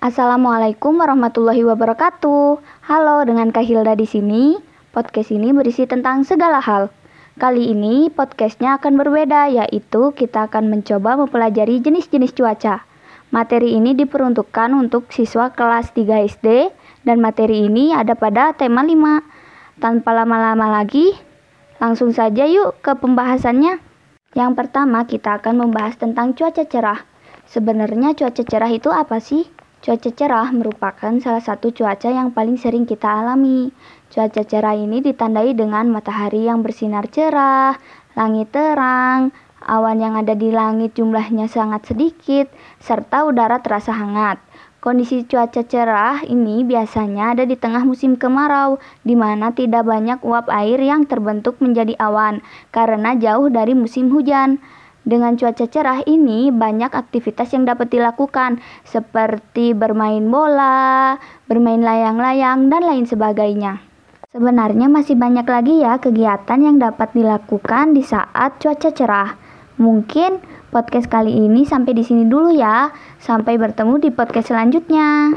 Assalamualaikum warahmatullahi wabarakatuh. Halo, dengan Kak Hilda di sini. Podcast ini berisi tentang segala hal. Kali ini podcastnya akan berbeda, yaitu kita akan mencoba mempelajari jenis-jenis cuaca. Materi ini diperuntukkan untuk siswa kelas 3 SD dan materi ini ada pada tema 5. Tanpa lama-lama lagi, langsung saja yuk ke pembahasannya. Yang pertama kita akan membahas tentang cuaca cerah. Sebenarnya cuaca cerah itu apa sih? Cuaca cerah merupakan salah satu cuaca yang paling sering kita alami. Cuaca cerah ini ditandai dengan matahari yang bersinar cerah, langit terang, awan yang ada di langit jumlahnya sangat sedikit, serta udara terasa hangat. Kondisi cuaca cerah ini biasanya ada di tengah musim kemarau, di mana tidak banyak uap air yang terbentuk menjadi awan karena jauh dari musim hujan. Dengan cuaca cerah ini, banyak aktivitas yang dapat dilakukan, seperti bermain bola, bermain layang-layang, dan lain sebagainya. Sebenarnya masih banyak lagi ya kegiatan yang dapat dilakukan di saat cuaca cerah. Mungkin podcast kali ini sampai di sini dulu ya. Sampai bertemu di podcast selanjutnya.